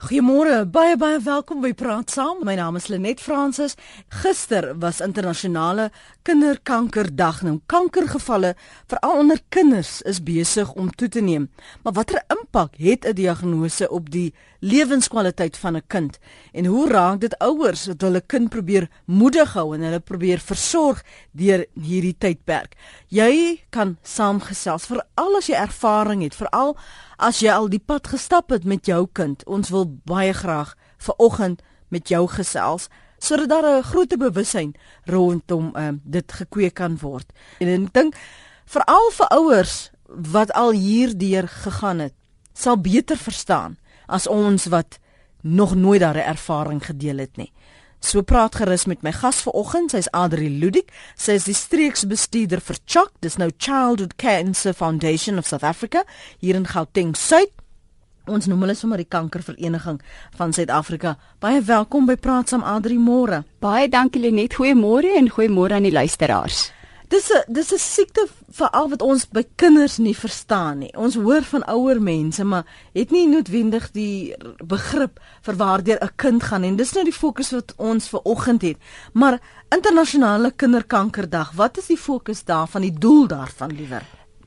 Goeiemôre, baie baie welkom by Praat Saam. My naam is Lenet Fransis. Gister was internasionale kinderkankerdag. Nou kankergevalle veral onder kinders is besig om toe te neem. Maar watter impak het 'n diagnose op die lewenskwaliteit van 'n kind? En hoe raak dit ouers wat hulle kind probeer moedig hou en hulle probeer versorg deur hierdie tydperk? Jy kan saamgesels veral as jy ervaring het, veral as jy al die pad gestap het met jou kind. Ons wil baie graag ver oggend met jou gesels sodat daar 'n groot bewussyn rondom uh, dit gekweek kan word. En ek dink veral vir ouers wat al hierdeur gegaan het, sal beter verstaan as ons wat nog nooit daardie ervaring gedeel het nie. So praat gerus met my gas vanoggend, sy's Adri Ludik, sy is die streeksbestuurder vir CHOC, dis nou Childhood Cancer Foundation of South Africa hier in Gauteng Suid. Ons noem hulle sommer die kankervereniging van Suid-Afrika. Baie welkom by Praat saam Adri môre. Baie dankie Lenet, goeiemôre en goeiemôre aan die luisteraars. Dis 'n dis 'n siekte veral wat ons by kinders nie verstaan nie. Ons hoor van ouer mense, maar het nie noodwendig die begrip vir waardeur 'n kind gaan en dis nou die fokus wat ons ver oggend het. Maar internasionale kinderkankerdag, wat is die fokus daarvan, die doel daarvan liewer?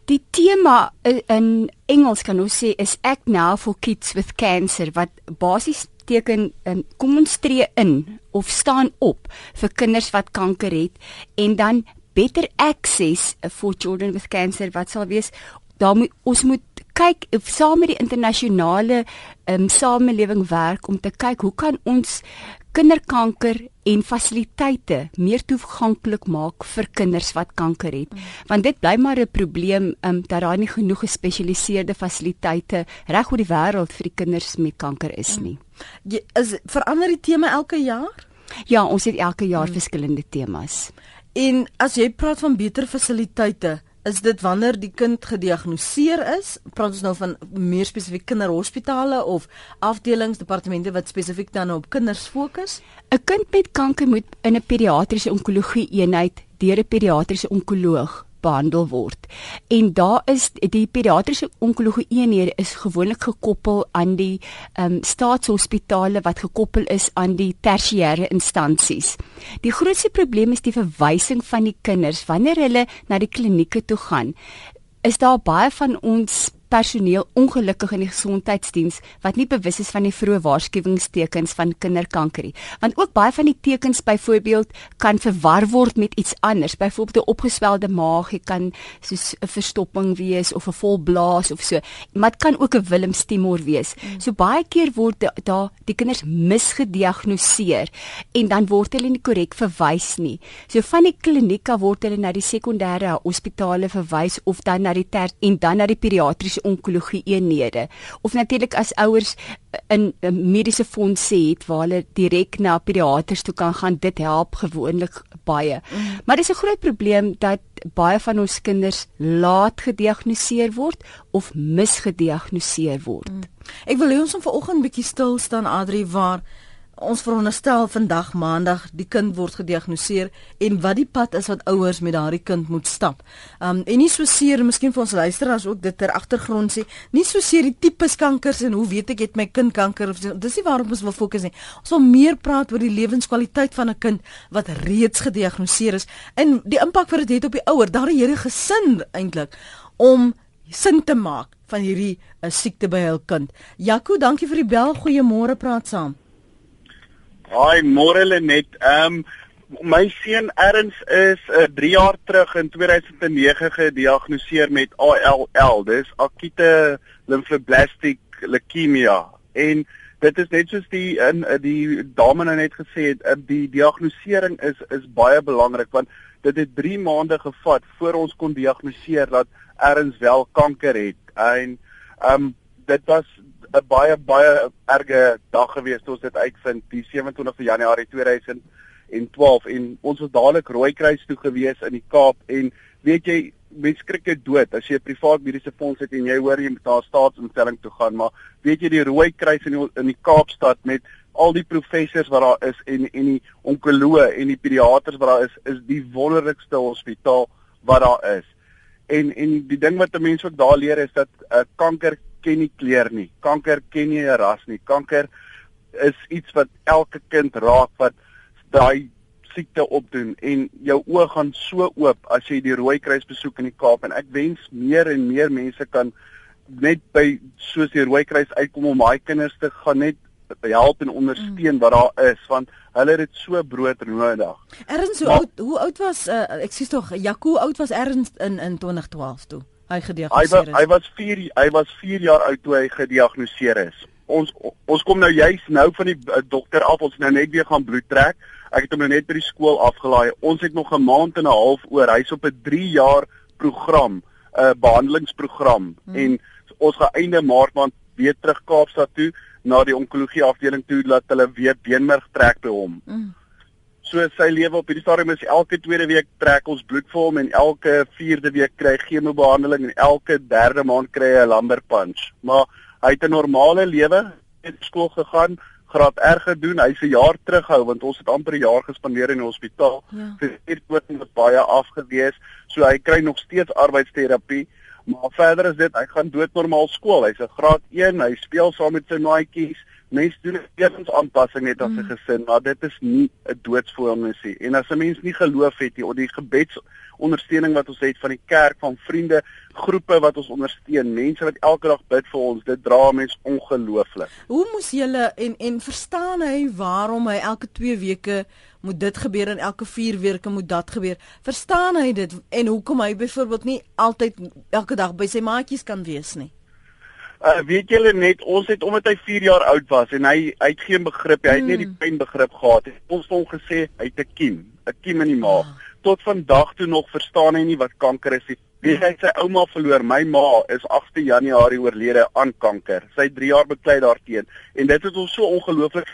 Die tema in Engels kan ons sê is Act Now for Kids with Cancer wat basies teken um, kom ons tree in of staan op vir kinders wat kanker het en dan better access for children with cancer wat sal wees daar moet ons moet kyk saam met die internasionale um, samelewing werk om te kyk hoe kan ons kinderkanker en fasiliteite meer toeganklik maak vir kinders wat kanker het. Want dit bly maar 'n probleem um, dat daar nie genoeg gespesialiseerde fasiliteite reg oor die wêreld vir die kinders met kanker is mm. nie. Mm. Is verander die tema elke jaar? Ja, ons het elke jaar mm. verskillende temas. En as jy praat van beter fasiliteite, is dit wanneer die kind gediagnoseer is? Praat ons nou van meer spesifiek kinderhospitale of afdelingsdepartemente wat spesifiek dan op kinders fokus? 'n Kind met kanker moet in 'n pediatriese onkologie eenheid deur 'n pediatriese onkoloog behandel word. En daar is die pediatriese onkologie eenhede is gewoonlik gekoppel aan die ehm um, staatshospitale wat gekoppel is aan die tersiêre instansies. Die grootste probleem is die verwysing van die kinders wanneer hulle na die klinieke toe gaan. Is daar baie van ons personeel ongelukkig in die gesondheidsdiens wat nie bewus is van die vroeë waarskuwingstekens van kinderkanker nie. Want ook baie van die tekens byvoorbeeld kan verwar word met iets anders. Byvoorbeeld 'n opgeswelde maag, jy kan soos 'n verstopping wees of 'n vol blaas of so. Maar dit kan ook 'n willemstumor wees. Mm. So baie keer word daar die kinders misgediagnoseer en dan word hulle nie korrek verwys nie. So van die klinieke word hulle na die sekondêre hospitale verwys of dan na die ter en dan na die pediatriese onkologie eenhede of natuurlik as ouers in 'n mediese fonds het waar hulle direk na pediaters toe kan gaan dit help gewoonlik baie mm. maar dis 'n groot probleem dat baie van ons kinders laat gediagnoseer word of misgediagnoseer word mm. ek wil hê ons moet vanoggend bietjie stil staan Adri waar ons veronderstel vandag maandag die kind word gediagnoseer en wat die pad is wat ouers met daardie kind moet stap. Um en nie so seer miskien vir ons luisteraars ook dit ter agtergrond sê, nie so seer die tipes kankers en hoe weet ek het my kind kanker of dis nie waarop ons wil fokus nie. Ons wil meer praat oor die lewenskwaliteit van 'n kind wat reeds gediagnoseer is en die impak wat dit het op die ouer, daardie hele gesin eintlik om sin te maak van hierdie uh, siekte by hul kind. Jaco, dankie vir die bel. Goeiemôre, praat saam. Haai, môre Lenet. Ehm um, my seun Erns is 'n uh, 3 jaar terug in 2009 gediagnoseer met ALL. Dis akute lymphoblastic leukemia. En dit is net soos die in die dame nou net gesê het, uh, die diagnostisering is is baie belangrik want dit het 3 maande gevat voor ons kon diagnoseer dat Erns wel kanker het. En ehm um, dit was 'n baie baie erge dag gewees toe ons dit uitvind die 27 Januarie 2012 en ons was dadelik Rooikruis toe gewees in die Kaap en weet jy mens skrik jy dood as jy 'n privaat mediese fonds het en jy hoor jy moet na 'n staatsinstelling toe gaan maar weet jy die Rooikruis in die, in die Kaapstad met al die professors wat daar is en en die onkoloë en die pediaters wat daar is is die wonderlikste hospitaal wat daar is. En en die ding wat mense ook daar leer is dat uh, kanker ken nie kleur nie. Kanker ken nie 'n ras nie. Kanker is iets wat elke kind raak wat daai siekte opdoen en jou oë gaan so oop as jy die Rooikruis besoek in die Kaap en ek wens meer en meer mense kan net by soos die Rooikruis uitkom om daai kinders te gaan net help en ondersteun wat daar is want hulle het dit so brood nodig. Erns hoe oud hoe oud was uh, ek sê tog Jaco oud was Erns in in 2012 toe hy gediagnoseer is. Hy was hy was 4 hy was 4 jaar oud toe hy gediagnoseer is. Ons ons kom nou juis nou van die uh, dokter af ons nou net weer gaan bloed trek. Ek het hom nou net by die skool afgelaai. Ons het nog 'n maand en 'n half oor. Hy's op 'n 3 jaar program, 'n uh, behandelingsprogram hmm. en ons gaan einde maart maand weer terug Kaapstad toe na die onkologie afdeling toe dat hulle weer beenmerg trek by hom. Mm. So sy lewe op hierdie stadium is elke tweede week trek ons bloed vir hom en elke vierde week kry hy chemobehandeling en elke derde maand kry hy 'n lumbar punch. Maar hy het 'n normale lewe, het skool gegaan, graad R gedoen. Hy's 'n jaar terughou want ons het amper 'n jaar gespandeer in die hospitaal. Ja. Vir hierdie wat baie afgewees. So hy kry nog steeds arbeidsterapie. Maar verder is dit, hy gaan doodnormaal skool. Hy's 'n graad 1, hy speel saam met sy maatjies. Mense doen eers aanpassing net as 'n mm. gesin, maar dit is nie 'n doodsvoormissie. En as 'n mens nie geloof het nie, of die gebeds ondersteuning wat ons het van die kerk, van vriende, groepe wat ons ondersteun, mense wat elke dag bid vir ons, dit dra mense ongelooflik. Hoe moes julle en en verstaan hy waarom hy elke 2 weke moet dit gebeur en elke 4 weke moet dat gebeur? Verstaan hy dit en hoekom hy byvoorbeeld nie altyd elke dag by sy maatjies kan wees nie? Uh, weet julle net ons het omdat hy 4 jaar oud was en hy hy het geen begrip hy het net die hmm. pyn begrip gehad het ons het hom gesê hy het 'n kiem 'n kiem in die maag oh tot vandag toe nog verstaan hy nie wat kanker is nie. Wie hy sy ouma verloor, my ma is 8 Januarie oorlede aan kanker. Sy het 3 jaar beklei daarteen en dit het hom so ongelooflik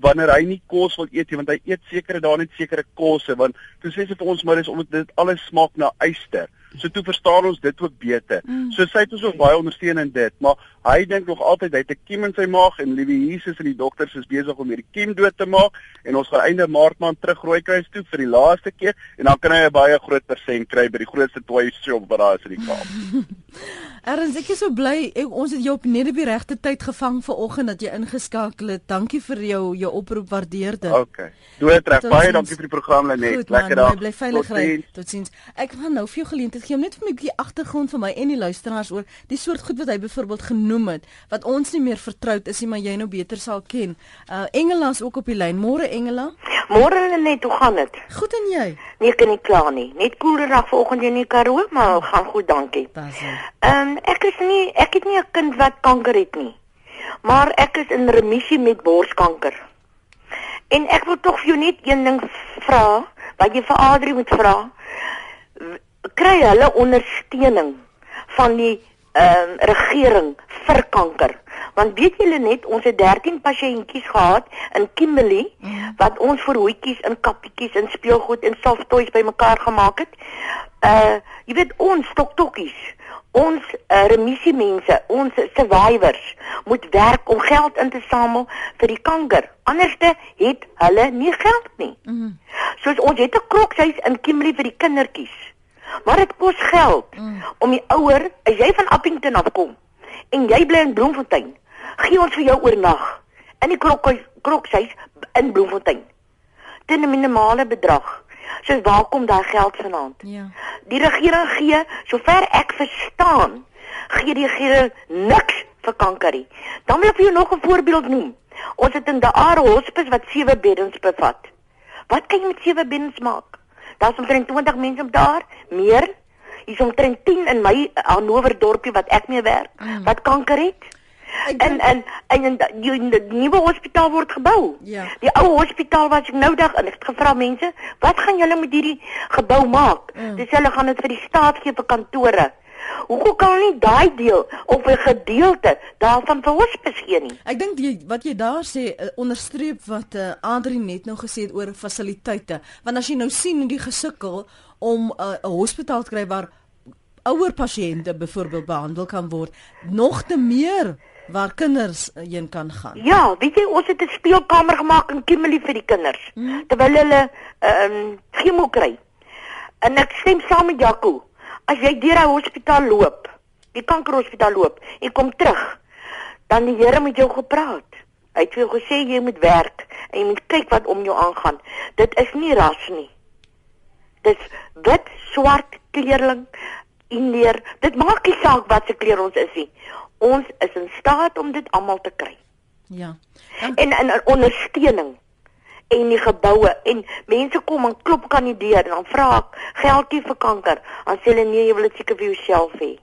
wanneer hy nie kos wil eet nie want hy eet sekere dae net sekere kosse want toe sê sy vir ons maar dis omdat dit alles smaak na yster. So toe verstaan ons dit ook beter. Mm. So sy het ons ook baie ondersteun in dit, maar hy dink nog altyd hy het 'n kiem in sy maag en liewe Jesus en die dokters is besig om hierdie kiem dood te maak en ons gaan einde maart maand terug Rooikruis toe vir die laaste keer en dan kan hy 'n baie groot persent kry by die grootste toy shop wat daar is in die Kaap. Erns, ek is so bly ek, ons het jou op net op die regte tyd gevang vanoggend dat jy ingeskakel het. Dankie vir jou jou oproep, waardeer dit. OK. Doe trek baie dankie vir die program Lenet. Lekker dag. Bly veilig ry. Totsiens. Ek gaan nou vir jou geleentheid gee om net vir my 'n bietjie agtergrond vir my en die luisteraars oor die soort goed wat hy byvoorbeeld genoem het wat ons nie meer vertroud is nie, maar jy nou beter sal ken. Uh Engela is ook op die lyn. Môre Engela. Môre Lenet, hoe gaan dit? Goed en jy? Nee, ek kan nie kla nie. Net koeler dag vanoggend in die Karoo, maar gaan goed, dankie. Ehm um, ek is nie ek het nie 'n kind wat kanker het nie. Maar ek is in remissie met borskanker. En ek wil tog vir jou net een ding vra, wat jy vir Adri moet vra. Kry hulle ondersteuning van die ehm uh, regering vir kanker? Want weet julle net, ons het 13 pasiëntjies gehad in Kimberley ja. wat ons vir hoetjies in kappietjies en speelgoed en soft toys bymekaar gemaak het. Uh jy weet ons stoktokkies ons uh, remissie mense, ons survivors moet werk om geld in te samel vir die kanker. Anderste het hulle nie geld nie. Mm -hmm. Soos ons het 'n krokshuis in Kimberley vir die kindertjies. Maar dit kos geld mm. om die ouer, as jy van Appington af kom en jy bly in Bloemfontein, gee ons vir jou oornag in die krokshuis krokshuis in Bloemfontein. Teen 'n minimale bedrag. So waar kom daai geld vanaand? Ja. Die regering gee, sover ek verstaan, gee die regering niks vir kankerie. Dan wil ek vir jou nog 'n voorbeeld noem. Ons het in die Are Hospice wat 7 beddens bevat. Wat kan jy met 7 beddens maak? Daar's omtrent 20 mense op daar, meer. Hier's omtrent 10 in my Hannover dorpie wat ek mee werk, mm. wat kanker het. En en en die, die nuwe hospitaal word gebou. Ja. Die ou hospitaal wat ek nou dag en ek het gevra mense, wat gaan julle met hierdie gebou maak? Mm. Dis hulle gaan dit vir die staat gee vir kantore. Hoekom kan nie daai deel of 'n gedeelte daarvan vir hospis gee nie? Ek dink jy wat jy daar sê uh, onderstreep wat uh, Adri net nou gesê het oor fasiliteite. Want as jy nou sien hoe die gesukkel om uh, 'n uh, hospitaal te kry waar ouer pasiënte byvoorbeeld behandel kan word, nog te meer waar kinders eh, heen kan gaan. Ja, weet jy ons het 'n speelkamer gemaak in Kimberley vir die kinders hmm. terwyl hulle ehm um, chemo kry. En ek stem saam met Jaco. As jy deur 'n hospitaal loop, die kankerhospitaal loop en kom terug, dan die Here met jou gepraat. Hy het vir jou gesê jy moet werk en jy moet kyk wat om jou aangaan. Dit is nie ras nie. Dit wit, swart, kleerling, indier. Dit maak nie saak wat se kleur ons is nie. Ons is in staat om dit almal te kry. Ja. En en, en ondersteuning en die geboue en mense kom en klop kan die deur en dan vra ek geldjie vir kanker. Dan sê hulle nee, jy wil dit seker vir jouself hê.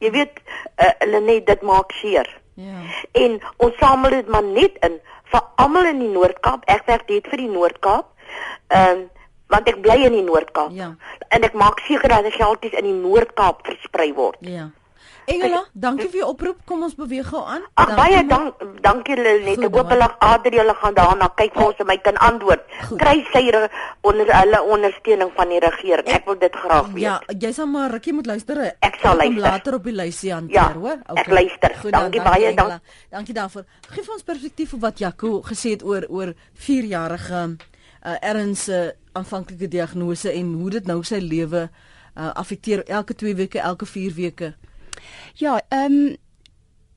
Jy weet uh, hulle net dit maak seer. Ja. En ons samel dit maar net in vir almal in die Noord-Kaap. Ek werk dit vir die Noord-Kaap. Ehm um, want ek bly in die Noord-Kaap. Ja. En ek maak seker dat die geldjies in die Noord-Kaap versprei word. Ja. Engela, dankie vir jou oproep. Kom ons beweeg gou aan. Ag baie dank, dankie julle net. Ek hoop hulle Adriele gaan daarna kyk vir ons en my kan antwoord. Kry sy onder hulle ondersteuning van die regering. Ek wil dit graag weet. Ja, jy sal maar rukkie moet luister. Ek sal luister. later op die lysie hanteer, ja, hoor? Okay. Ek luister. Goed, dankie, dankie baie dankie. Dankie daarvoor. Gee vir ons perspektief op wat Jaco gesê het oor oor 4-jarige uh, ernstige uh, aanvanklike diagnose en hoe dit nou sy lewe uh, affekteer elke 2 weke, elke 4 weke. Ja, ehm um,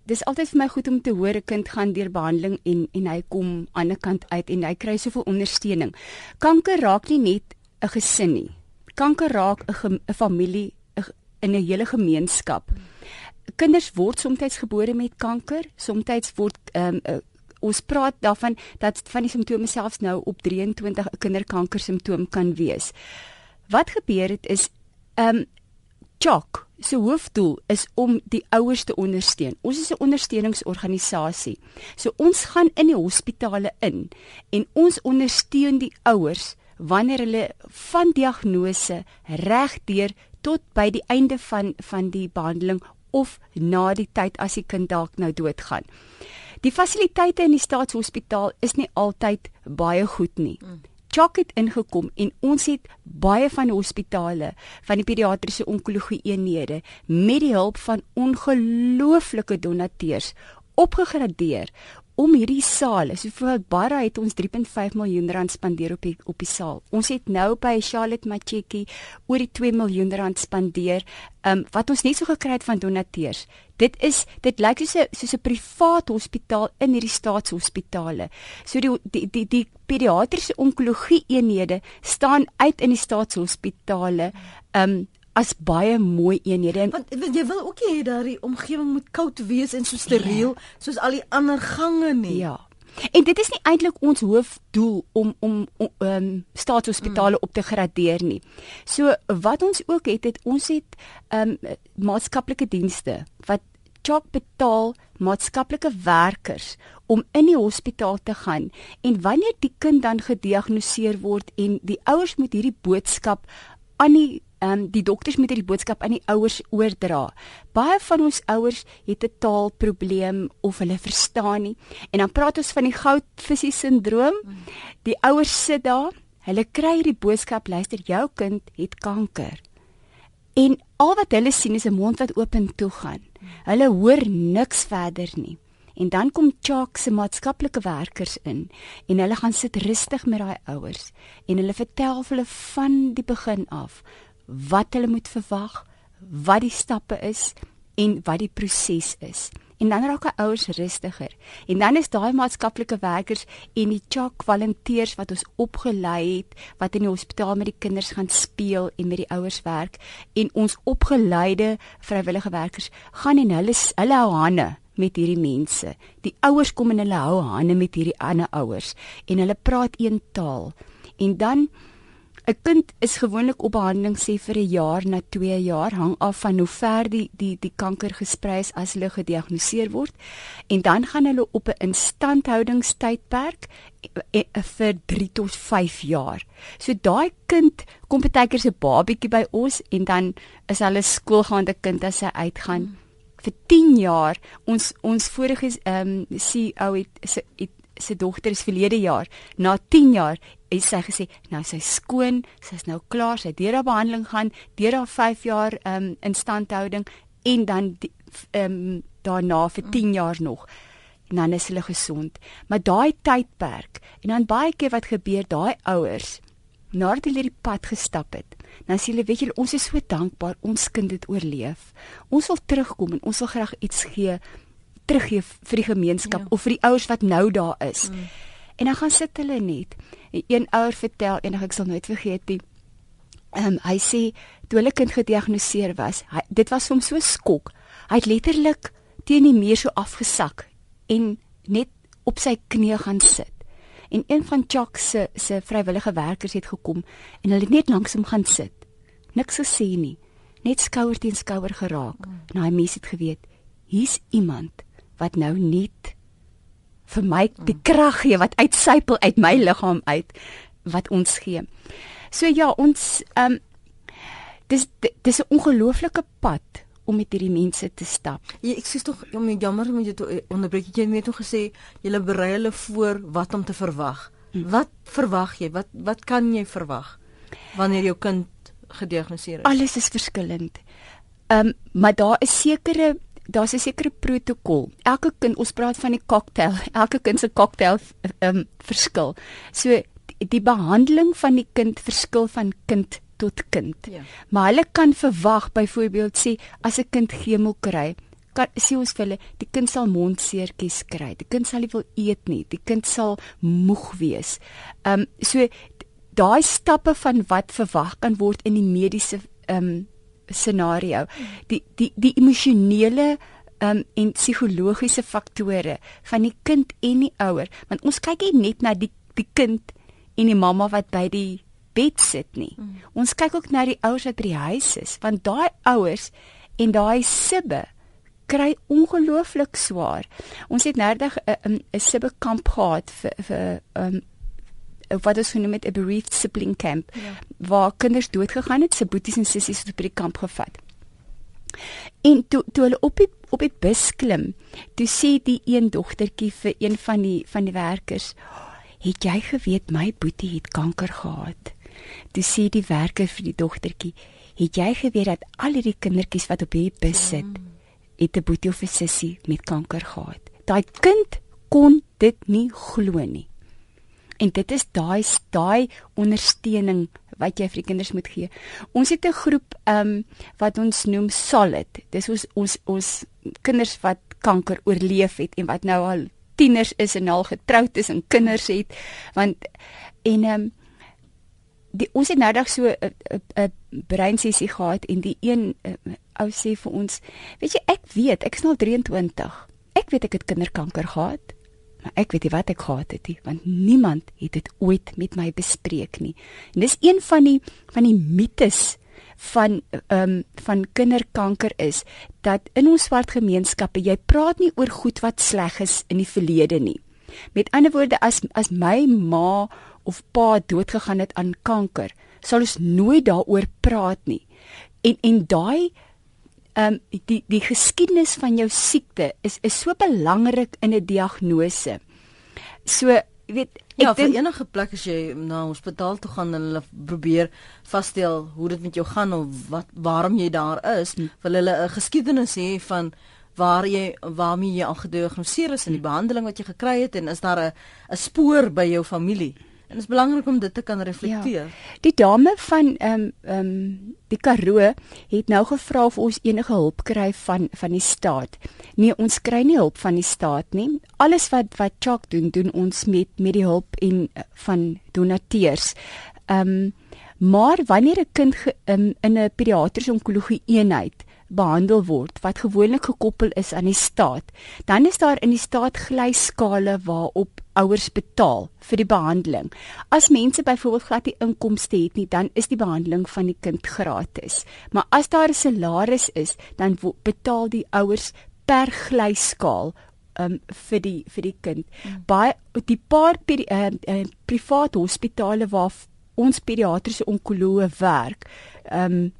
dis altyd vir my goed om te hoor 'n kind gaan deur behandeling en en hy kom aan die ander kant uit en hy kry soveel ondersteuning. Kanker raak nie net 'n gesin nie. Kanker raak 'n familie, in 'n hele gemeenskap. Kinders word soms gebore met kanker, soms word ehm um, ons praat daarvan dat van die simptome selfs nou op 23 'n kinderkanker simptoom kan wees. Wat gebeur het is ehm um, Chok se hoofdoel is om die ouers te ondersteun. Ons is 'n ondersteuningsorganisasie. So ons gaan in die hospitale in en ons ondersteun die ouers wanneer hulle van diagnose regdeur tot by die einde van van die behandeling of na die tyd as die kind dalk nou doodgaan. Die fasiliteite in die staatshospitaal is nie altyd baie goed nie. Mm. Chok het ingekom en ons het baie van die hospitale van die pediatriese onkologie eenhede met die hulp van ongelooflike donateurs opgegradeer om hierdie saal, soveel baie het ons 3.5 miljoen rand spandeer op die op die saal. Ons het nou by Charlotte Macheki oor die 2 miljoen rand spandeer, um, wat ons net so gekry het van donateurs. Dit is dit lyk soos 'n soos 'n privaat hospitaal in hierdie staatshospitale. So die die die, die pediatriese onkologie eenhede staan uit in die staatshospitale. Um as baie mooi eenhede. Want jy wil ook hê dat die omgewing moet koud wees en so steriel yeah. soos al die ander gange nie. Ja. En dit is nie eintlik ons hoofdoel om om ehm um, staatshospitale mm. op te gradeer nie. So wat ons ook het, het ons het um, maatskaplike dienste wat chok betaal maatskaplike werkers om in die hospitaal te gaan en wanneer die kind dan gediagnoseer word en die ouers moet hierdie boodskap aan die ehm um, die dokters moet hierdie boodskap aan die ouers oordra. Baie van ons ouers het 'n taalprobleem of hulle verstaan nie. En dan praat ons van die goudvisie sindroom. Die ouers sit daar, hulle kry hierdie boodskap, luister, jou kind het kanker. En al wat hulle sien is 'n mond wat oop en toe gaan. Hulle hoor niks verder nie. En dan kom Chalk se maatskaplike werkers in en hulle gaan sit rustig met daai ouers en hulle vertel hulle van die begin af wat hulle moet verwag, wat die stappe is en wat die proses is. En dan raak ouers rustiger. En dan is daai maatskaplike werkers en die chak volonteërs wat ons opgelei het wat in die hospitaal met die kinders gaan speel en met die ouers werk en ons opgeleide vrywillige werkers gaan en hulle hulle hou hande met hierdie mense. Die ouers kom en hulle hou hande met hierdie ander ouers en hulle praat een taal. En dan 'n kind is gewoonlik op behandeling sê vir 'n jaar na 2 jaar hang af van hoe ver die die die kanker gesprei is as hulle gediagnoseer word en dan gaan hulle op 'n instandhoudingstydperk eh, eh, vir 3 tot 5 jaar. So daai kind kom baie keer se babietjie by ons en dan is hulle skoolgaande kind as hy uitgaan hmm. vir 10 jaar. Ons ons vorige ehm um, CEO het, het sy dogter is verlede jaar na 10 jaar het sy gesê nou sy skoon, sy's nou klaar, sy het deur haar behandeling gaan, deur haar 5 jaar um instandhouding en dan um daarna vir 10 jaar nog. En dan is hulle gesond. Maar daai tydperk en dan baie keer wat gebeur, daai ouers nadat hulle die pad gestap het, dan sê hulle, weet julle, ons is so dankbaar ons kind het oorleef. Ons wil terugkom en ons wil graag iets gee teruggee vir die gemeenskap ja. of vir die ouers wat nou daar is. Mm. En dan gaan sit hulle net. Een ouer vertel eendag ek sal nooit vergeet die ehm um, hy sê toe hulle kind gediagnoseer was, hy, dit was hom so skok. Hy het letterlik teen die muur so afgesak en net op sy knie gaan sit. En een van Chuck se se vrywillige werkers het gekom en hulle het net langs hom gaan sit. Niks gesê nie. Net skouer teen skouer geraak. Mm. En hy mens het geweet, hier's iemand wat nou net vir my die krag gee wat uitsypel uit my liggaam uit wat ons gee. So ja, ons ehm um, dis dis 'n ongelooflike pad om met hierdie mense te stap. Ja, ek sê tog om jammer om jy te eh, onderbreek. Jy het net nog gesê jy berei hulle voor wat om te verwag. Hm. Wat verwag jy? Wat wat kan jy verwag wanneer jou kind gediagnoseer is? Alles is verskillend. Ehm um, maar daar is sekere daar's 'n sekere protokol. Elke kind, ons praat van die cocktail. Elke kind se cocktail ehm um, verskil. So die, die behandeling van die kind verskil van kind tot kind. Ja. Maar hulle kan verwag byvoorbeeld sê as 'n kind chemo kry, kan sê ons vir hulle die kind sal mondseertjies kry. Die kind sal nie wil eet nie. Die kind sal moeg wees. Ehm um, so daai stappe van wat verwag kan word in die mediese ehm um, scenario. Die die die emosionele um, en psigologiese faktore van die kind en die ouer want ons kyk nie net na die die kind en die mamma wat by die bed sit nie. Mm. ons kyk ook na die ouers wat by die huis is want daai ouers en daai sibbe kry ongelooflik swaar. Ons het nerdig 'n 'n sibbe kamp gehad vir vir um, wat ons genoem het 'n bereaved sibling camp ja. waar kinders doodgegaan het, se boeties en sissies het op die kamp gevat. En toe toe hulle op die op die bus klim, toe sê die een dogtertjie vir een van die van die werkers, "Het jy geweet my boetie het kanker gehad?" Toe sê die werker vir die dogtertjie, "Het jy geweet dat al hierdie kindertjies wat op hierdie bus sit, het 'n boetie of 'n sissie met kanker gehad?" Daai kind kon dit nie glo nie. En dit is daai daai ondersteuning wat jy vir die kinders moet gee. Ons het 'n groep ehm um, wat ons noem Solid. Dis ons ons ons kinders wat kanker oorleef het en wat nou al tieners is en al getroud is en kinders het want en ehm um, die ons het nou dag so 'n 'n breinsessie gehad en die een uh, ou sê vir ons, weet jy ek weet, ek is nou 23. Ek weet ek het kinderkanker gehad maar ek weet nie wat ek gehad het nie want niemand het dit ooit met my bespreek nie. En dis een van die van die mites van ehm um, van kinderkanker is dat in ons swart gemeenskappe jy praat nie oor goed wat sleg is in die verlede nie. Met ander woorde as as my ma of pa doodgegaan het aan kanker sal ons nooit daaroor praat nie. En en daai ehm um, die die geskiedenis van jou siekte is is so belangrik in 'n diagnose. So, weet ek ja, vir enige plek as jy na hospitaal toe gaan en hulle probeer vasstel hoe dit met jou gaan of wat waarom jy daar is, hm. wil hulle 'n geskiedenis hê van waar jy waarmee jy al gediagnoseer is en die hm. behandeling wat jy gekry het en is daar 'n 'n spoor by jou familie? En dit is belangrik om dit te kan reflekteer. Ja. Die dame van ehm um, ehm um, die Karoo het nou gevra of ons enige hulp kry van van die staat. Nee, ons kry nie hulp van die staat nie. Alles wat wat Chok doen, doen ons met met die hulp en uh, van donateurs. Ehm um, maar wanneer 'n kind ge, um, in 'n pediatriese onkologie eenheid behandel word wat gewoonlik gekoppel is aan die staat, dan is daar in die staat glyskale waarop ouers betaal vir die behandeling. As mense byvoorbeeld glad nie inkomste het nie, dan is die behandeling van die kind gratis. Maar as daar 'n salaris is, dan betaal die ouers per glyskaal um vir die vir die kind. Hmm. Baie die paar peri, uh, uh, private hospitale waar ons pediatriese onkoloë werk, um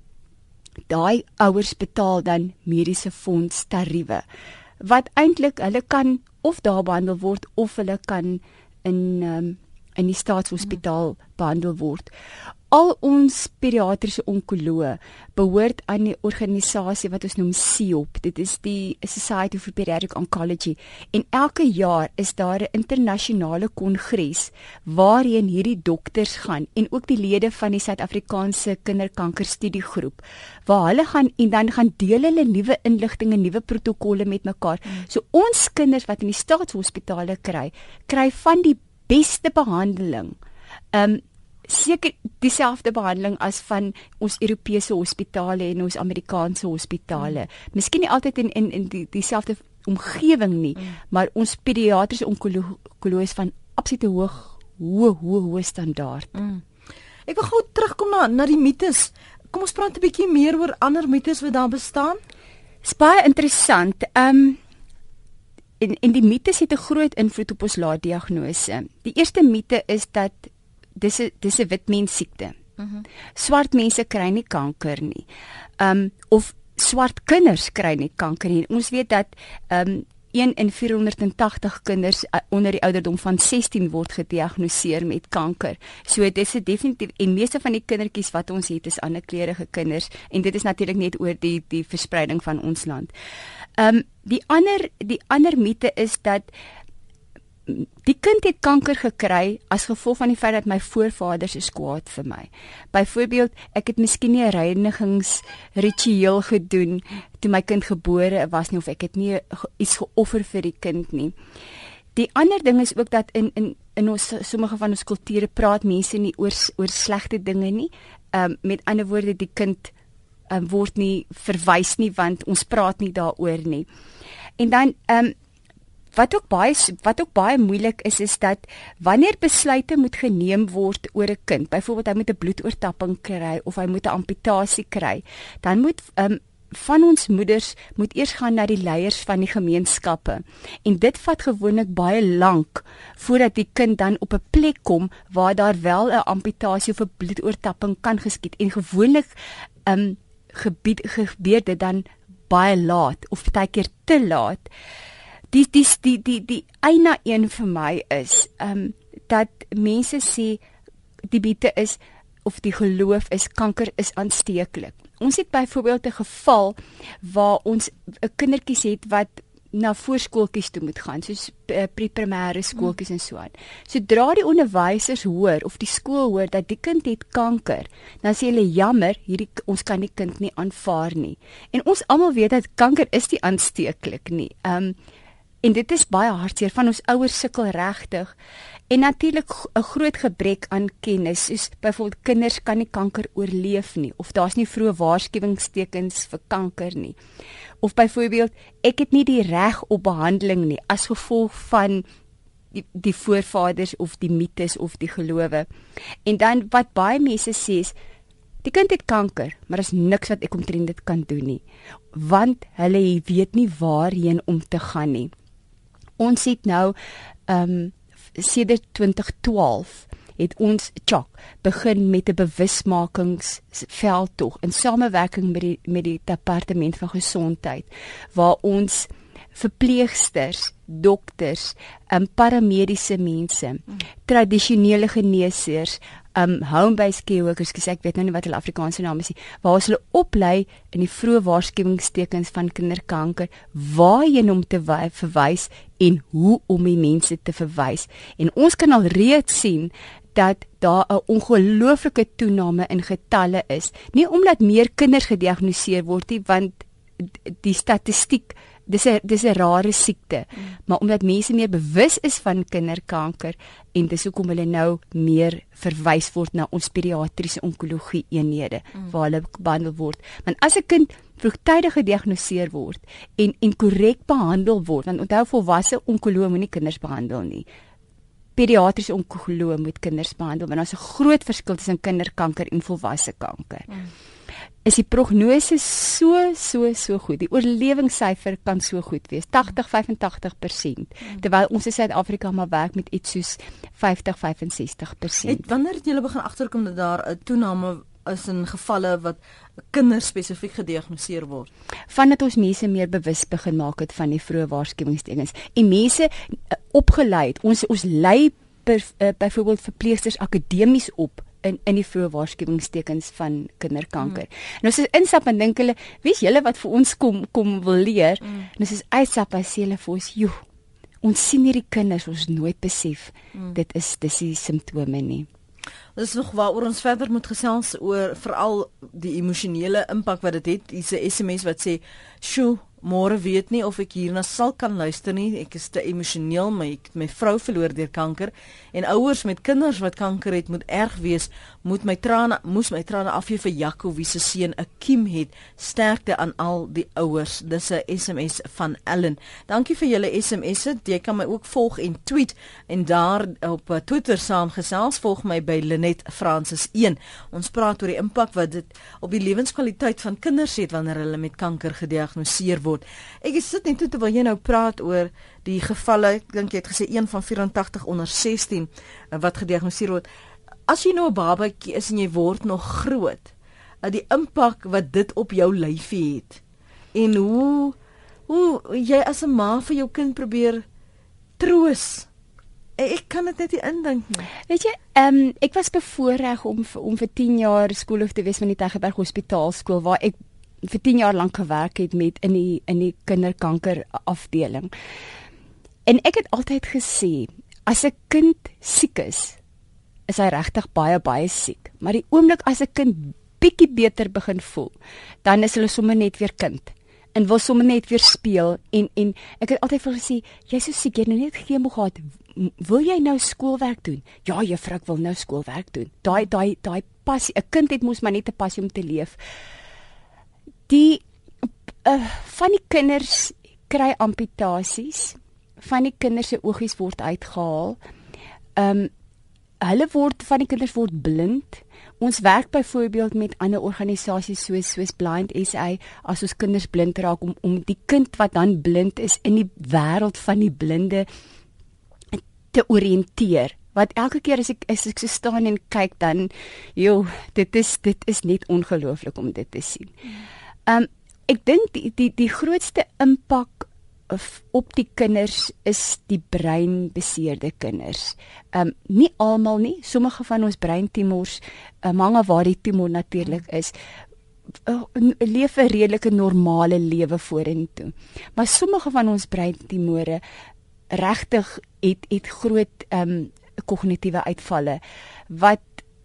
daai ouers betaal dan mediese fonds tariewe wat eintlik hulle kan of daar behandel word of hulle kan in um, in die staatshospitaal behandel word. Al ons pediatriese onkoloë behoort aan die organisasie wat ons noem SIOP. Dit is die Society for Pediatric Oncology. En elke jaar is daar 'n internasionale kongres waarheen hierdie dokters gaan en ook die lede van die Suid-Afrikaanse Kinderkankerstudiegroep waar hulle gaan en dan gaan deel hulle nuwe inligting en nuwe protokolle met mekaar. So ons kinders wat in die staatshospitale kry, kry van die beste behandeling. Ehm um, seker dieselfde behandeling as van ons Europese hospitale en ons Amerikaanse hospitale. Mm. Miskien nie altyd in in, in die dieselfde omgewing nie, mm. maar ons pediatriese onkoloog is van absolute hoog hoë hoë hoë standaard. Mm. Ek wil gou terugkom na na die mites. Kom ons praat 'n bietjie meer oor ander mites wat daar bestaan. Baie interessant. Ehm um, en en die mites het 'n groot invloed op ons laat diagnose. Die eerste mite is dat dis 'n dis 'n wit mens siekte. Mhm. Mm swart mense kry nie kanker nie. Um of swart kinders kry nie kanker nie. Ons weet dat um 1 in 480 kinders uh, onder die ouderdom van 16 word gediagnoseer met kanker. So dit is definitief en meeste van die kindertjies wat ons het is ander kleurige kinders en dit is natuurlik net oor die die verspreiding van ons land. Um die ander die ander mite is dat die kind het kanker gekry as gevolg van die feit dat my voorvaders is kwaad vir my. Byvoorbeeld, ek het miskien nie 'n reinigingsritueel gedoen toe my kind gebore was nie of ek het nie iets geoffer vir die kind nie. Die ander ding is ook dat in in in ons sommige van ons kulture praat mense nie oor oor slegte dinge nie. Ehm um, met ander woorde die kind um, word nie verwys nie want ons praat nie daaroor nie. En dan ehm um, Wat ook baie wat ook baie moeilik is is dat wanneer besluite moet geneem word oor 'n kind, byvoorbeeld hy moet 'n bloedoortapping kry of hy moet 'n amputasie kry, dan moet um, van ons moeders moet eers gaan na die leiers van die gemeenskappe. En dit vat gewoonlik baie lank voordat die kind dan op 'n plek kom waar daar wel 'n amputasie of 'n bloedoortapping kan geskied. En gewoonlik um gebied gebeur dit dan baie laat of baie keer te laat die die die die die eina een vir my is ehm um, dat mense sê die biete is of die geloof is kanker is aansteeklik. Ons het byvoorbeeld 'n geval waar ons 'n kindertjies het wat na voorskooltjies toe moet gaan, soos uh, pre-primêre skooltjies en so aan. Sodra die onderwysers hoor of die skool hoor dat die kind het kanker, dan sê hulle jammer, hierdie ons kan die kind nie aanvaar nie. En ons almal weet dat kanker is nie aansteeklik nie. Ehm um, En dit is baie hartseer van ons ouers sukkel regtig. En natuurlik 'n groot gebrek aan kennis, soos byvoorbeeld kinders kan nie kanker oorleef nie of daar's nie vroeë waarskuwingstekens vir kanker nie. Of byvoorbeeld ek het nie die reg op behandeling nie as gevolg van die, die voorvaders of die mites of die gelowe. En dan wat baie mense sê is die kind het kanker, maar daar's niks wat ek omtrent dit kan doen nie, want hulle weet nie waarheen om te gaan nie ons het nou ehm um, sedert 2012 het ons chok begin met 'n bewusmakingsveldtog in samewerking met die met die departement van gesondheid waar ons verpleegsters, dokters, um, paramediese mense, mm. tradisionele geneesers, um home-based care workers, skus ek weet nou nie wat hulle Afrikaanse naam is nie, waar hulle oplei in die vroeë waarskuwingstekens van kinderkanker, waarheen om te verwys en hoe om die mense te verwys. En ons kan al reeds sien dat daar 'n ongelooflike toename in getalle is. Nie omdat meer kinders gediagnoseer word nie, want die statistiek dis 'n dis 'n rare siekte, mm. maar omdat mense meer bewus is van kinderkanker en dis hoekom hulle nou meer verwys word na ons pediatriese onkologie eenhede mm. waar hulle behandel word. Want as 'n kind vroegtydig gediagnoseer word en en korrek behandel word, want onthou volwasse onkoloog moenie kinders behandel nie. Pediatriese onkoloog moet kinders behandel want daar's 'n groot verskil tussen kinderkanker en volwasse kanker. Mm is die prognose so so so goed. Die oorlewingssyfer kan so goed wees, 80-85%, hmm. terwyl ons in Suid-Afrika maar werk met iets soos 50-65%. Het wanneer het julle begin agterkom dat daar 'n toename is in gevalle wat kinders spesifiek gediagnoseer word? Vandat ons mense meer bewus begin maak het van die vroeë waarskuwingstekens en mense uh, opgelei het. Ons ons lei byvoorbeeld verpleegsters akademies op in in die vroeë waarskuwingstekens van kinderkanker. Mm. En ons is instap en dink hulle, wie's julle wat vir ons kom kom wil leer? Mm. En ons is uitstap as hulle vir ons, "Joe, ons sien hierdie kinders, ons nooit besef mm. dit is dis die simptome nie." Dis nog waaroor ons verder moet gesels oor veral die emosionele impak wat dit het. Hier's 'n SMS wat sê, "Sjoe, môre weet nie of ek hierna sal kan luister nie. Ek is te emosioneel, my my vrou verloor deur kanker en ouers met kinders wat kanker het moet erg wees. Moet my trane moes my trane afvee vir Jaco wie se seun 'n kiem het. Sterkte aan al die ouers. Dis 'n SMS van Ellen. Dankie vir julle SMS'e. Jy kan my ook volg en tweet en daar op uh, Twitter saamgesels. Volg my by Lenet Francis 1. Ons praat oor die impak wat dit op die lewenskwaliteit van kinders het wanneer hulle met kanker gediagnoseer word word. Ek sit net terwyl jy nou praat oor die gevalle, ek dink jy het gesê een van 84 onder 16 eh, wat gediagnoseer word. As jy nou 'n babatjie is en jy word nog groot, dat die impak wat dit op jou lyfie het en hoe hoe jy as 'n ma vir jou kind probeer troos. Ek kan dit net nie indink nie. Weet jy, ehm um, ek was bevoorreg om om vir 10 jaar skoolhoof te wees van die Tegeberg Hospitaalskool waar ek vir 10 jaar lank gewerk het met in die in die kinderkanker afdeling. En ek het altyd gesê as 'n kind siek is, is hy regtig baie baie siek. Maar die oomblik as 'n kind bietjie beter begin voel, dan is hulle sommer net weer kind en wil sommer net weer speel en en ek het altyd vir gesê jy's so siek jy nou net chemo gehad wil jy nou skoolwerk doen ja juffrou ek wil nou skoolwerk doen daai daai daai passie 'n kind het mos maar net 'n passie om te leef die uh, van die kinders kry amputasies. Van die kinders se oogies word uitgehaal. Ehm um, hulle word van die kinders word blind. Ons werk byvoorbeeld met ander organisasies soos soos Blind SA as ons kinders blind raak om om die kind wat dan blind is in die wêreld van die blinde te orienteer. Wat elke keer as ek as ek so staan en kyk dan, joh, dit is dit is net ongelooflik om dit te sien. Hmm. Um, ek dink die die die grootste impak op die kinders is die breinbeseerde kinders. Ehm um, nie almal nie, sommige van ons breintumors, uh, mange waar die tumor natuurlik is, uh, leef 'n redelike normale lewe vorentoe. Maar sommige van ons breintumore regtig het het groot ehm um, kognitiewe uitvalle wat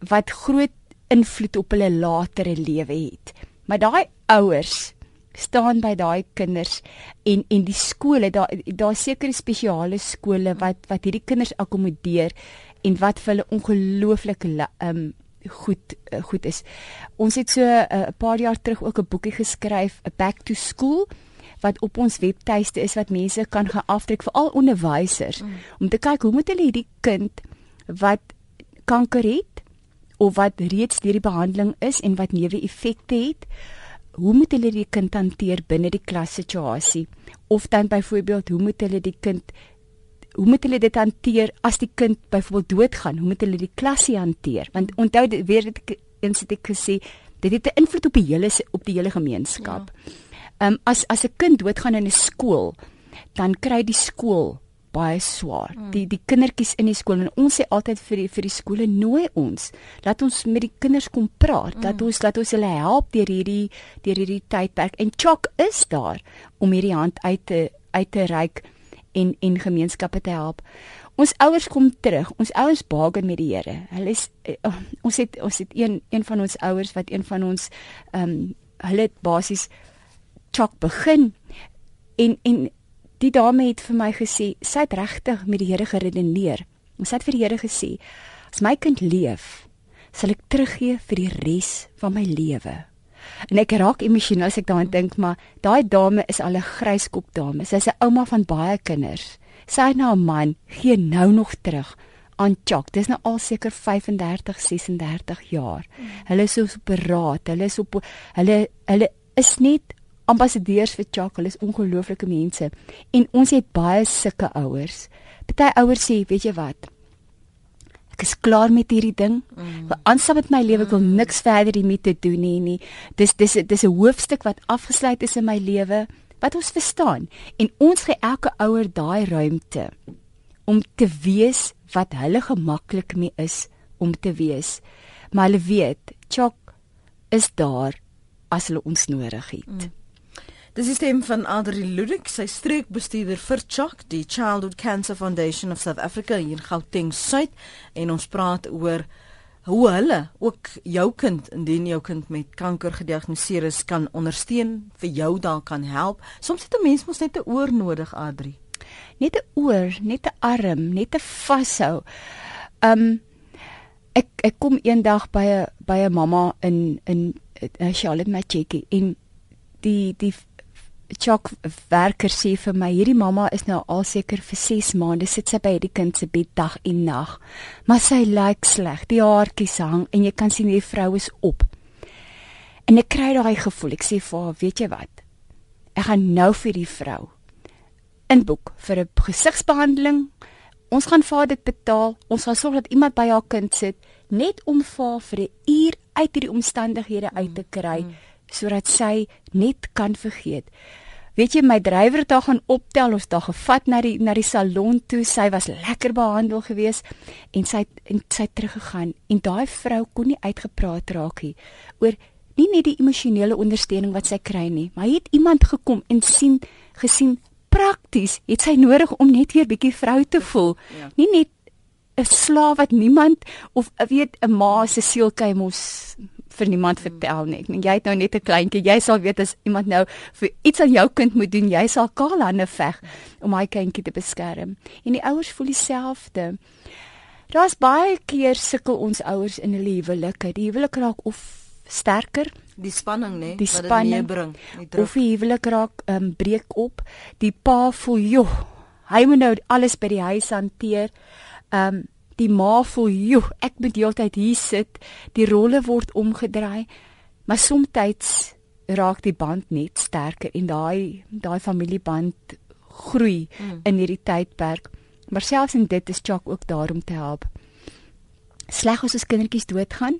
wat groot invloed op hulle latere lewe het. Maar daai ouers staan by daai kinders en en die skole daar daar sekere spesiale skole wat wat hierdie kinders akkommodeer en wat vir hulle ongelooflik um goed uh, goed is. Ons het so eh, 'n uh, paar jaar terug ook 'n boekie geskryf, 'n back to school wat op ons webtuiste is wat mense kan gaan aftrek vir al onderwysers mm. om te kyk hoe moet hulle hierdie kind wat kanker het of wat reeds deur die behandeling is en wat neuwe effekte het hoe moet hulle die kind hanteer binne die klassituasie of dan byvoorbeeld hoe moet hulle die kind hoe moet hulle dit hanteer as die kind byvoorbeeld doodgaan hoe moet hulle die klasie hanteer want onthou weer dit eens het ek gesê dit het 'n invloed op die hele op die hele gemeenskap. Ja. Ehm ja. um, as as 'n kind doodgaan in 'n skool dan kry die skool baie swaar. Mm. Die die kindertjies in die skool en ons sê altyd vir die vir die skole nooi ons, laat ons met die kinders kom praat, mm. dat ons laat ons hulle help deur hierdie deur hierdie tydperk en Chok is daar om hierdie hand uit te uit te reik en en gemeenskappe te help. Ons ouers kom terug. Ons ouers baken met die Here. Hulle is uh, ons het ons het een een van ons ouers wat een van ons ehm um, hulle het basies Chok begin en en die dame het vir my gesê sy het regtig met die Here geredeneer. Sy het vir die Here gesê: "As my kind leef, sal ek teruggee vir die res van my lewe." En ek raak emosioneel as ek daaraan dink, maar daai dame is al 'n gryskop dame. Sy's 'n ouma van baie kinders. Sy het nou 'n man, gee nou nog terug aan Chuck. Dis nou al seker 35, 36 jaar. Hulle is so op beraad. Hulle is op hulle hulle is net ambassadeurs vir Chuck, hulle is ongelooflike mense. En ons het baie sulke ouers. Party ouers sê, weet jy wat? Ek is klaar met hierdie ding. Mm. Ek aanstap met my lewe, ek wil mm. niks verder hiermee te doen nie nie. Dis dis dis 'n hoofstuk wat afgesluit is in my lewe wat ons verstaan. En ons gee elke ouer daai ruimte om te wees wat hulle gemaklik mee is om te wees. maar hulle weet Chok is daar as hulle ons nodig het. Mm. Dis die stem van Adri Ludik, sy streekbestuurder vir Chok, die Childhood Cancer Foundation of South Africa hier in Gauteng Suid en ons praat oor hoe hulle ook jou kind indien jou kind met kanker gediagnoseer is kan ondersteun vir jou daar kan help. Soms het 'n mens mos net 'n oor nodig, Adri. Net 'n oor, net 'n arm, net 'n vashou. Um ek ek kom eendag by 'n by 'n mamma in in uh, Charlotte Macheki en die die chok werker sê vir my hierdie mamma is nou al seker vir 6 maande sit sy by hierdie kind se bed dag en nag. Maar sy lyk sleg. Die haartjies hang en jy kan sien die vrou is op. En ek kry daai gevoel. Ek sê vir haar weet jy wat? Ek gaan nou vir die vrou inboek vir 'n gesigsbehandeling ons gaan vir dit betaal. Ons gaan sorg dat iemand by haar kind sit net om vir vir 'n uur uit hierdie omstandighede uit te kry mm, mm sodat sy net kan vergeet. Weet jy my drywer het haar gaan optel, ons het haar gevat na die na die salon toe. Sy was lekker behandel geweest en sy en sy teruggegaan en daai vrou kon nie uitgepraat raak nie oor nie net die emosionele ondersteuning wat sy kry nie, maar het iemand gekom en sien gesien prakties het sy nodig om net weer bietjie vrou te voel. Ja. Nie net 'n slaaf wat niemand of weet 'n ma se sielkei mos vir niemand vertel nie. Ek meen jy het nou net 'n kleintjie. Jy sal weet as iemand nou vir iets aan jou kind moet doen, jy sal kaal hande veg om hy kindjie te beskerm. En die ouers voel dieselfde. Daar's baie keer sukkel ons ouers in 'n huwelike. Die huwelik raak of sterker die spanning nê wat dit meebring of die huwelik raak um, breek op die pa voel joh hy moet nou alles by die huis hanteer um, die ma voel, "Joe, ek moet heeltyd hier sit. Die rolle word omgedraai." Maar soms raak die band net sterker en daai daai familieband groei mm. in hierdie tydperk. Maar selfs en dit is Chuck ook daar om te help. Sleg as ons kindertjies doodgaan,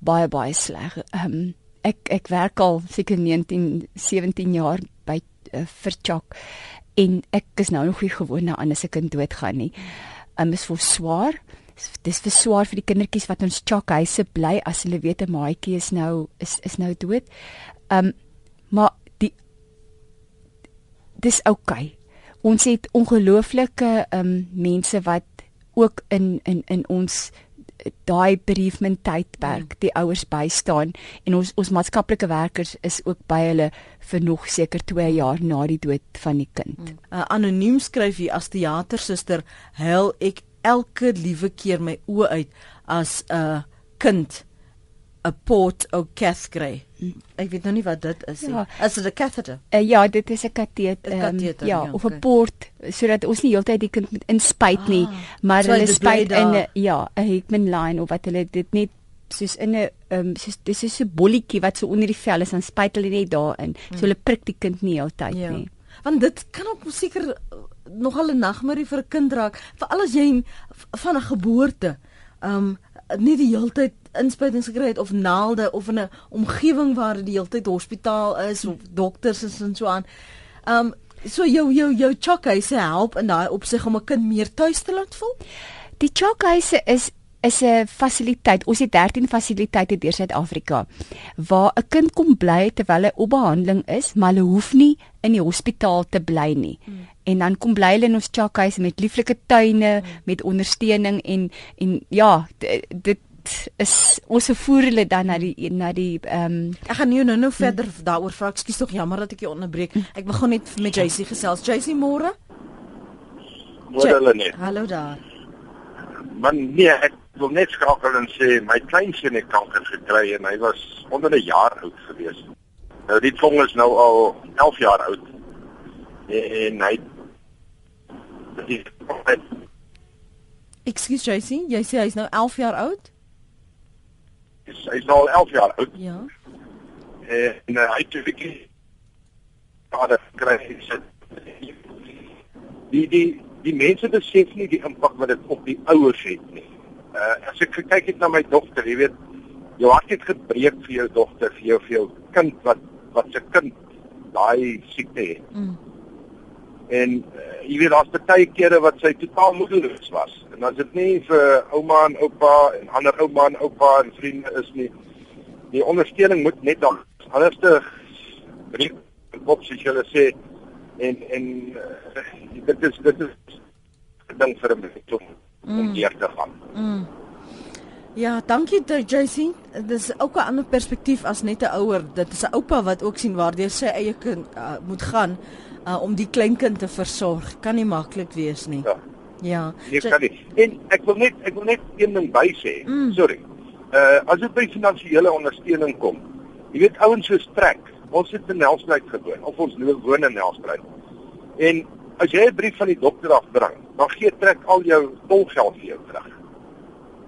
baie baie sleg. Um, ek ek werk al seker 19 17 jaar by uh, vir Chuck en ek is nou nog nie gewoond aan as 'n kind doodgaan nie. Um, is vir swaar dis vir swaar vir die kindertjies wat ons chokhuise bly as hulle weet 'n maatjie is nou is is nou dood. Um maar die dis oukei. Okay. Ons het ongelooflike um mense wat ook in in in ons daai bereavement tydperk mm. die ouers bystaan en ons ons maatskaplike werkers is ook by hulle vir nog seker 2 jaar na die dood van die kind. Mm. Uh, anoniem skryf hier as teatersuster hel ek elke liewe keer my oë uit as 'n kind 'n port ou cath kry. Ek weet nou nie wat dit is nie. Ja. Is dit 'n catheter? Uh, ja, dit is 'n kateter. Um, ja, ja, of 'n okay. port sodat ons nie heeltyd die kind moet inspuit nie, ah, maar so hulle spuit in 'n ja, 'n Hickman line of wat hulle dit net soos in 'n um, soos dis is 'n bolletjie wat so onder die vel is en spuit hulle net daarin. So hmm. hulle prik die kind nie heeltyd ja. nie. Want dit kan ook seker nogal 'n nagmerrie vir 'n kind raak, veral as jy van 'n geboorte um nie die heeltyd inspuitings gekry het of naalde of in 'n omgewing waar die heeltyd hospitaal is of dokters is en so aan. Um so jou jou jou chokhuise help in daai opsig om 'n kind meer tuis te laat voel. Die chokhuise is is 'n fasiliteit. Ons het 13 fasiliteite deur Suid-Afrika waar 'n kind kom bly terwyl hy op behandeling is, maar hulle hoef nie in die hospitaal te bly nie. Hmm. En dan kom bly hulle in ons chakhuis met lieflike tuine, hmm. met ondersteuning en en ja, dit is ons voer hulle dan na die na die ehm um, ek gaan nie nou nou verder hmm. daaroor vra. Ekskuus tog jammer dat ek jou onderbreek. Ek begin net met JC gesels. JC môre? Môre hulle net. Hallo daar. Man nee, ek wil net skakel en sê my kleinseun het kanker gekry en hy was onder 'n jaar oud gewees. Nou die vong is nou al 11 jaar oud. En hy Excuse JC, jy sê hy's nou 11 jaar oud? Hy's hy's nou al 11 jaar oud. Ja. En uh, hy het wirklich vader kry sy die die die mense besef nie die impak wat dit op die ouers het nie uh, as ek kyk net na my dogter, jy weet, jou hart het gebreek vir jou dogter, vir jou vir jou kind wat wat se kind daai siekte het. Mm. En uh, jy weet daar's baie kere wat sy totaal moedeloos was. En as dit nie vir ouma en oupa en ander ouma en oupa en vriende is nie, die ondersteuning moet net dan anderste brief op sy hulle sê en en uh, dit is dit is ding vir 'n mens om mm. om deur te gaan. Mm. Ja, dankie JC. Dit is ook 'n ander perspektief as net 'n ouer. Dit is 'n oupa wat ook sien waar sy eie kind uh, moet gaan uh, om die kleinkind te versorg. Kan nie maklik wees nie. Ja. Ja. Nee, kan nie. En ek wil net ek wil net een ding by sê. Mm. Sorry. Uh as dit by finansiële ondersteuning kom. Jy weet ouens so strek. Ons het in Nelspruit gewoon of ons nou woon in Nelspruit. En as jy 'n brief van die dokter afbring, dan gee trek al jou tolgeld vir jou terug.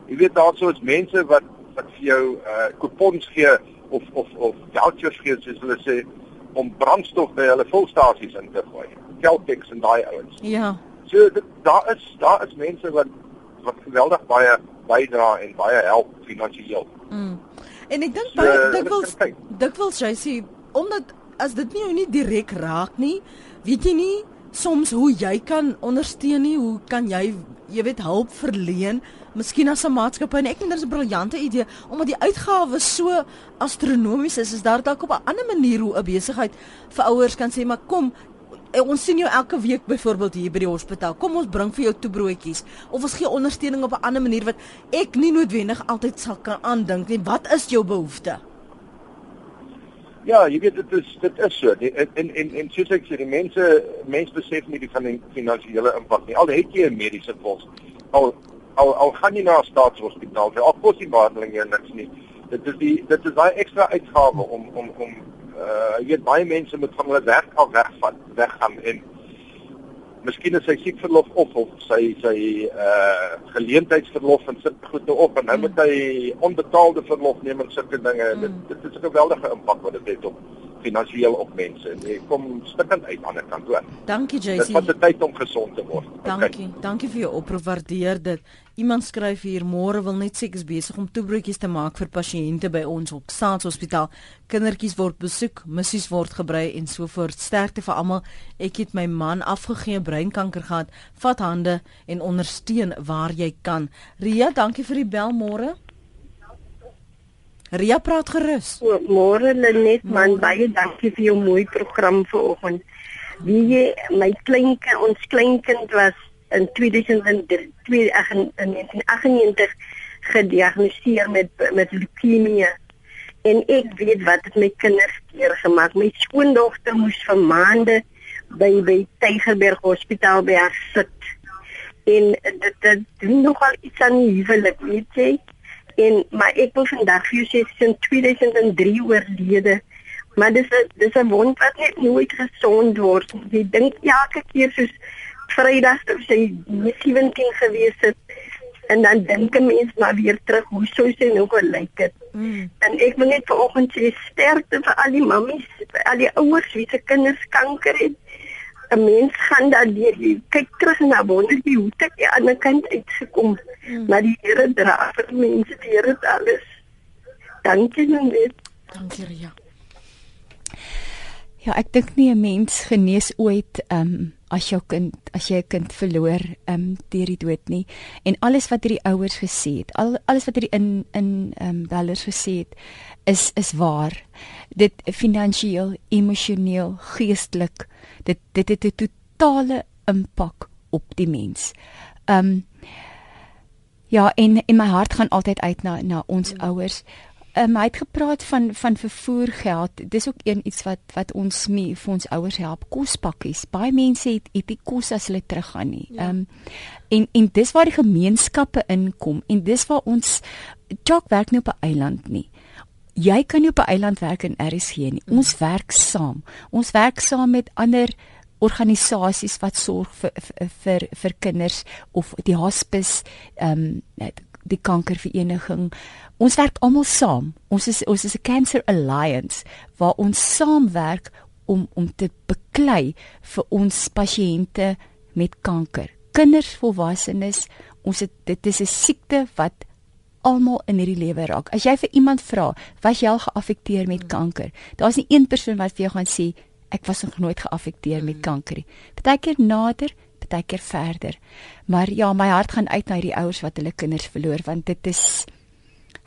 Jy weet daarso is mense wat wat vir jou uh kupons gee of of of vouchers gee soos hulle sê om brandstof by hulle volstasies in te gooi. Keltex en daai ouens. Ja. So dit, daar is daar is mense wat wat geweldig baie bydra en baie help finansiëel. Mm. En ek dink so, baie dikwels dikwels jy sê omdat as dit nie jou nie direk raak nie, weet jy nie soms hoe jy kan ondersteun nie, hoe kan jy jy weet hulp verleen? Miskien as 'n maatskappy en ek dink dit is 'n briljante idee omdat die uitgawes so astronomies is, is daar dalk op 'n ander manier hoe 'n besigheid vir ouers kan sê maar kom eh, ons sien jou elke week byvoorbeeld hier by die hospitaal. Kom ons bring vir jou toe broodjies of ons gee ondersteuning op 'n ander manier wat ek nie noodwendig altyd sal kan aandink nie. Wat is jou behoefte? Ja, jy weet dit is dit is so. Die, en en, en soos ek sê, die mense mense besef nie die van die finansiële impak nie. Al het jy 'n mediese fonds, al al al gaan jy na 'n staatshospitaal, al kos die behandeling jou niks nie. Dit is die dit is daai ekstra uitgawe om om om uh jy weet baie mense moet van hulle werk af wegvat, weggaan en miskien is sy siek verlof of sy sy uh geleentheidsverlof en sit goed nou op en nou moet hy onbetaalde verlof neem en sulke dinge. Mm. Dit dit is 'n geweldige impak wat dit het op finansiëel op mense. Jy kom stikkend uit aan die kant toe. Dankie JC. Dit vat tyd om gesond te word. Dankie. Okay. Dankie vir jou oproep. Waardeer dit. Iemand skryf hier môre wil net sê ek is besig om toebroodjies te maak vir pasiënte by ons op Staatshospitaal. Kindertjies word besoek, missies word gebrei en so voort. Sterkte vir almal. Ek het my man afgegee breinkanker gehad. Vat hande en ondersteun waar jy kan. Ria, dankie vir die bel môre. Ria praat gerus. Môre Lenet man, baie dankie vir jou mooi program vanoggend. Wie jy my kleinkind, ons kleinkind was in 2003 in 1998 gediagnoseer met met leukemie. En ek weet wat dit met kinders keer gemaak. My skoondogter moes vir maande by by Tygerberg Hospitaal by haar sit. En dit dit doen nogal iets aan die huwelik, weet jy? En maar ek wil vandag vir jou sê sin 2003 oorlede. Maar dis 'n dis 'n wond wat net nooit gesond word. Jy dink elke keer soos Vrydag toe sy 17 gewees het en dan dink 'n mens maar weer terug hoe sou sy nou gelyk het. Mm. En ek wil net vanoggend sê sterkte vir al die mammies, vir al die ouers wie se kinders kanker het. 'n mens gaan dan jy kyk terug na wonder jy hoe dit aan die ander kant uitgekom hmm. maar die Here dra vir mense die Here alles dankie net dankie Ria ja ek dink nie 'n mens genees ooit um, as jou kind as jy 'n kind verloor um, deur die dood nie en alles wat hierdie ouers gesê het al alles wat hierdie in in um, bellers gesê het is is waar dit finansiëel emosioneel geestelik dit dit het 'n totale impak op die mens. Um ja, en en my hart gaan altyd uit na na ons mm. Um, hy het gepraat van van vervoergeld. Dis ook een iets wat wat ons mee vir ons ouers help. Kospakkies. Baie mense het het nie kos as hulle teruggaan nie. Ehm ja. um, en en dis waar die gemeenskappe inkom en dis waar ons Jock werk nie op 'n eiland nie jy kan nie op 'n eiland werk in RSG nie. Ons werk saam. Ons werk saam met ander organisasies wat sorg vir vir vir, vir kinders of die hospice ehm um, die kankervereniging. Ons werk almal saam. Ons is ons is 'n cancer alliance waar ons saamwerk om om te beklei vir ons pasiënte met kanker. Kinders, volwassenes, ons het dit is 'n siekte wat almal in hierdie lewe raak. As jy vir iemand vra, was jy al geaffekteer met kanker? Daar's nie een persoon wat vir jou gaan sê ek was nog nooit geaffekteer met kanker nie. Partykeer nader, partykeer verder. Maar ja, my hart gaan uit na die ouers wat hulle kinders verloor want dit is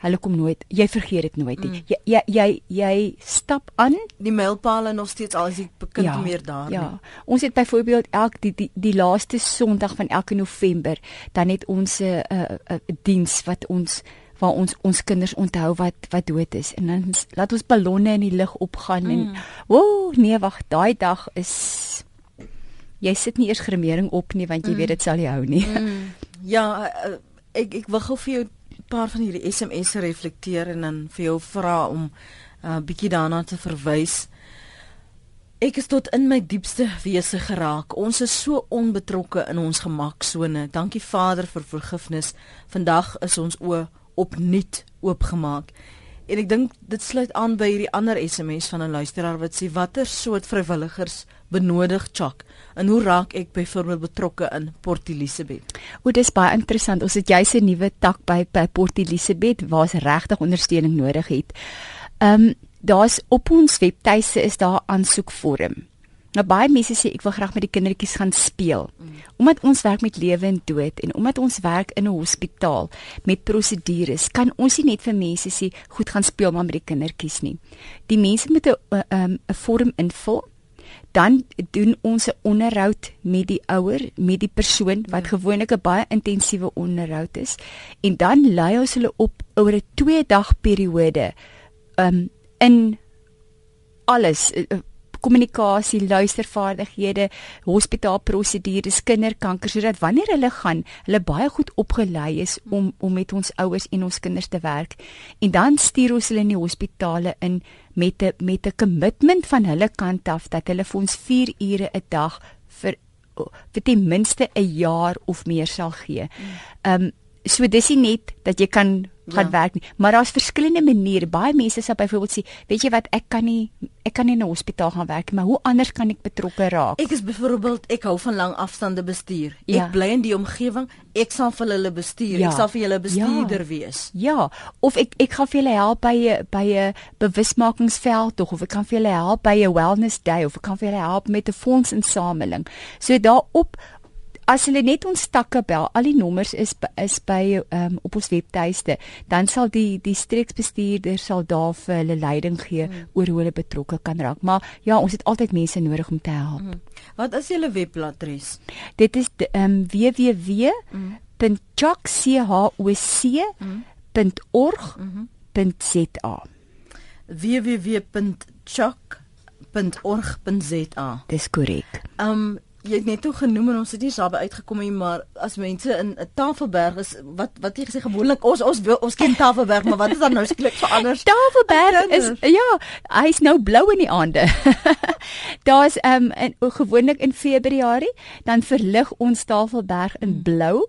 hulle kom nooit jy vergeet dit nooit nie. Mm. Jy, jy jy jy stap aan die mylpaale nog steeds al is die kind ja, meer daar ja. nie. Ons het byvoorbeeld elk die die die laaste Sondag van elke November dan het ons 'n uh, uh, uh, diens wat ons waar ons ons kinders onthou wat wat dood is en dan laat ons ballonne in die lug opgaan mm. en woe nee wag daai dag is jy sit nie eers gremering op nie want jy mm. weet dit sal jy hou nie. Mm. Ja, uh, ek ek wil gou vir jou 'n paar van hierdie SMS'e reflekteer en dan vir jou vra om 'n uh, bietjie daarna te verwys. Ek is tot in my diepste wese geraak. Ons is so onbetrokke in ons gemaksone. Dankie Vader vir vergifnis. Vandag is ons oë opnuut oopgemaak. En ek dink dit sluit aan by hierdie ander SMS van 'n luisteraar wat sê watter soort vrywilligers benodig Chuck en hoe raak ek byvoorbeeld betrokke in Port Elizabeth? O, dis baie interessant. Ons het juis 'n nuwe tak by by Port Elizabeth waar se regtig ondersteuning nodig het. Ehm um, daar's op ons webtuise is daar aansoekvorm. Nou baie mense sê ek wil graag met die kindertjies gaan speel. Omdat ons werk met lewe en dood en omdat ons werk in 'n hospitaal met prosedures, kan ons nie net vir mense sê goed gaan speel maar met die kindertjies nie. Die mense moet 'n 'n um, 'n vorm invul. Dan doen ons 'n onderhoud met die ouer, met die persoon wat ja. gewoonlik 'n baie intensiewe onderhoud is en dan lei ons hulle op oor 'n 2 dag periode um in alles uh, kommunikasie, luistervaardighede, hospitaalprosedures, kinderkanker sodat wanneer hulle gaan, hulle baie goed opgelei is om om met ons ouers en ons kinders te werk. En dan stuur ons hulle in die hospitale in met 'n met 'n kommitment van hulle kant af dat hulle vir ons 4 ure 'n dag vir vir ten minste 'n jaar of meer sal gee. Ehm um, so dis nie net dat jy kan gaan ja. werk nie. Maar daar's verskillende maniere. Baie mense sê byvoorbeeld sê, weet jy wat, ek kan nie ek kan nie in 'n hospitaal gaan werk nie, maar hoe anders kan ek betrokke raak? Ek is byvoorbeeld ek hou van lang afstande bestuur. Ja. Ek bly in die omgewing, ek sal vir hulle bestuur. Ja. Ek sal vir julle bestuurder ja. wees. Ja, of ek ek gaan vir julle help by by 'n bewusmakingsveld tog of ek kan vir julle help by 'n wellness day of ek kan vir julle help met 'n fondsinsameling. So daarop as hulle net ons takke bel, al die nommers is is by um, op ons webtuiste, dan sal die die streeksbestuurder sal daar vir hulle leiding gee mm. oor hoe hulle betrokke kan raak. Maar ja, ons het altyd mense nodig om te help. Mm. Wat is julle webadres? Dit is um, www.choc.org.za. www.choc.org.za. Dis korrek. Um jy het net toe genoem en ons het nie daarby uitgekom nie maar as mense in 'n Tafelberg is wat wat jy gesê gewoonlik ons ons ons ken Tafelberg maar wat is dan nou skielik verander Tafelberg is ja hy's nou blou in die aande. Daar's um, in gewoonlik in Februarie dan verlig ons Tafelberg in hmm. blou.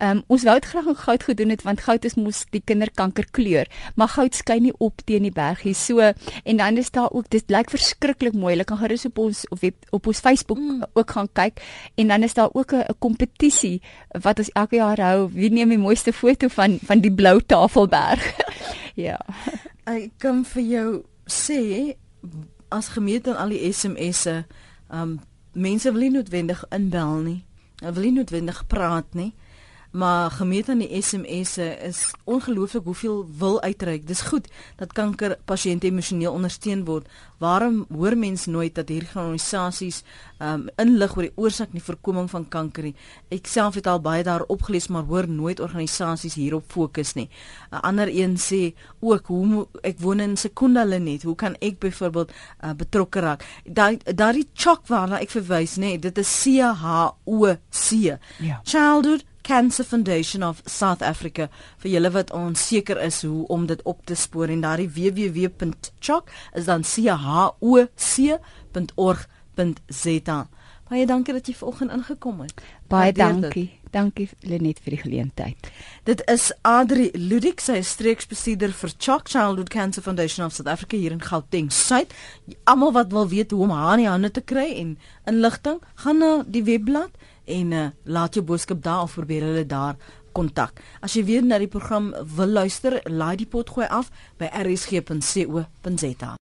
Um, ons wou dit graag in goud gedoen het want goud is mos die kinderkanker kleur maar goud skyn nie op teen die bergie so en dan is daar ook dit lyk verskriklik mooi. Hulle kan gerus op ons op, op ons Facebook mm. ook gaan kyk en dan is daar ook 'n kompetisie wat ons elke jaar hou wie neem die mooiste foto van van die blou tafelberg? Ja. Ek kan vir jou sê as gemeet aan al die SMS'e um mense wil nie noodwendig inbel nie. Hulle wil nie noodwendig praat nie maar gemeet aan die SMS'e is ongelooflik hoeveel wil uitreik. Dis goed dat kanker pasiënte emosioneel ondersteun word. Waarom hoor mens nooit dat hierdie organisasies um inlig oor die oorsaak en die voorkoming van kanker nie? Ek self het al baie daarop gelees, maar hoor nooit organisasies hierop fokus nie. 'n Ander een sê ook hoe ek woon in Sekondale net. Hoe kan ek byvoorbeeld uh, betrokke raak? Daai daai chok waarna ek verwys, nê, dit is C H O C. Ja. Childhood Cancer Foundation of South Africa vir julle wat onseker is hoe om dit op te spoor en daardie www.choc is dan c h o c.org.za. Baie dankie dat jy vanoggend ingekom het. Baie dankie. Dit. Dankie Lenet vir die geleentheid. Dit is Adri Ludik, sy streeksbestuurder vir Choc Childhood Cancer Foundation of South Africa hier in Gauteng Suid. Almal wat wil weet hoe om haar in die hande te kry en inligting, gaan na die webblad en uh, laat jou boodskap daar of probeer hulle daar kontak. As jy weer na die program wil luister, laai die pot gooi af by rsg.co.za.